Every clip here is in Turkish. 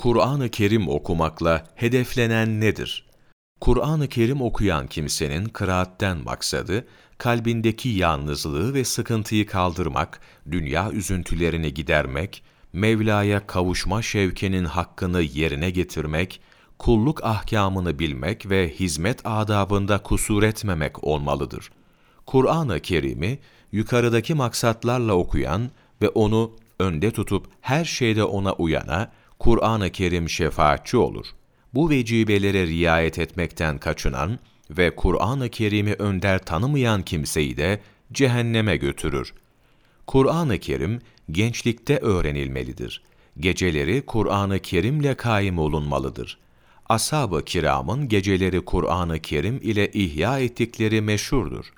Kur'an-ı Kerim okumakla hedeflenen nedir? Kur'an-ı Kerim okuyan kimsenin kıraatten maksadı, kalbindeki yalnızlığı ve sıkıntıyı kaldırmak, dünya üzüntülerini gidermek, Mevla'ya kavuşma şevkinin hakkını yerine getirmek, kulluk ahkamını bilmek ve hizmet adabında kusur etmemek olmalıdır. Kur'an-ı Kerim'i yukarıdaki maksatlarla okuyan ve onu önde tutup her şeyde ona uyana, Kur'an-ı Kerim şefaatçi olur. Bu vecibelere riayet etmekten kaçınan ve Kur'an-ı Kerim'i önder tanımayan kimseyi de cehenneme götürür. Kur'an-ı Kerim gençlikte öğrenilmelidir. Geceleri Kur'an-ı Kerim'le kaim olunmalıdır. Ashab-ı kiramın geceleri Kur'an-ı Kerim ile ihya ettikleri meşhurdur.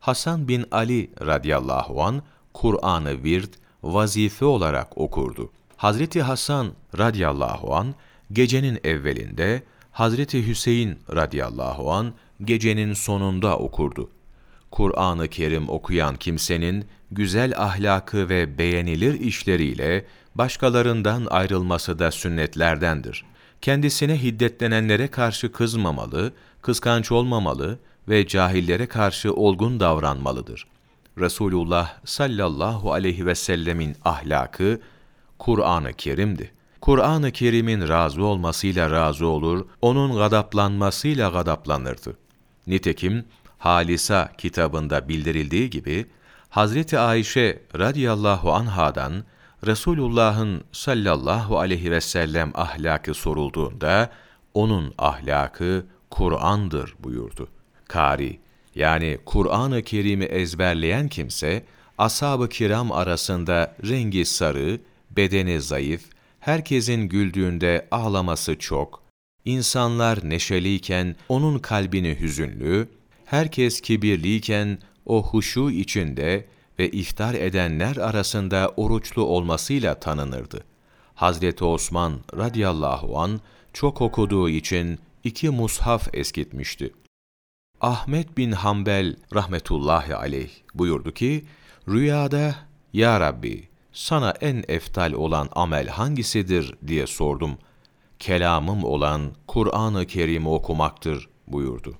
Hasan bin Ali radıyallahu an Kur'an'ı virt, vazife olarak okurdu. Hazreti Hasan radıyallahu an gecenin evvelinde, Hazreti Hüseyin radıyallahu an gecenin sonunda okurdu. Kur'an-ı Kerim okuyan kimsenin güzel ahlakı ve beğenilir işleriyle başkalarından ayrılması da sünnetlerdendir. Kendisine hiddetlenenlere karşı kızmamalı, kıskanç olmamalı ve cahillere karşı olgun davranmalıdır. Resulullah sallallahu aleyhi ve sellemin ahlakı Kur'an-ı Kerim'di. Kur'an-ı Kerim'in razı olmasıyla razı olur, onun gadaplanmasıyla gadaplanırdı. Nitekim Halisa kitabında bildirildiği gibi Hazreti Ayşe radıyallahu anhadan Resulullah'ın sallallahu aleyhi ve sellem ahlakı sorulduğunda onun ahlakı Kur'an'dır buyurdu. Kari yani Kur'an-ı Kerim'i ezberleyen kimse ashab-ı kiram arasında rengi sarı, bedeni zayıf, herkesin güldüğünde ağlaması çok, insanlar neşeliyken onun kalbini hüzünlü, herkes kibirliyken o huşu içinde ve iftar edenler arasında oruçlu olmasıyla tanınırdı. Hazreti Osman radıyallahu an çok okuduğu için iki mushaf eskitmişti. Ahmet bin Hanbel rahmetullahi aleyh buyurdu ki, rüyada, Ya Rabbi, sana en eftal olan amel hangisidir diye sordum. Kelamım olan Kur'an-ı Kerim'i okumaktır buyurdu.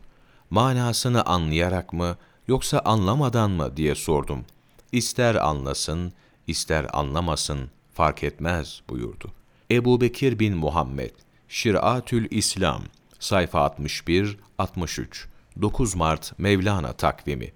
Manasını anlayarak mı yoksa anlamadan mı diye sordum. İster anlasın, ister anlamasın fark etmez buyurdu. Ebu Bekir bin Muhammed, Şiratül İslam, sayfa 61-63, 9 Mart Mevlana takvimi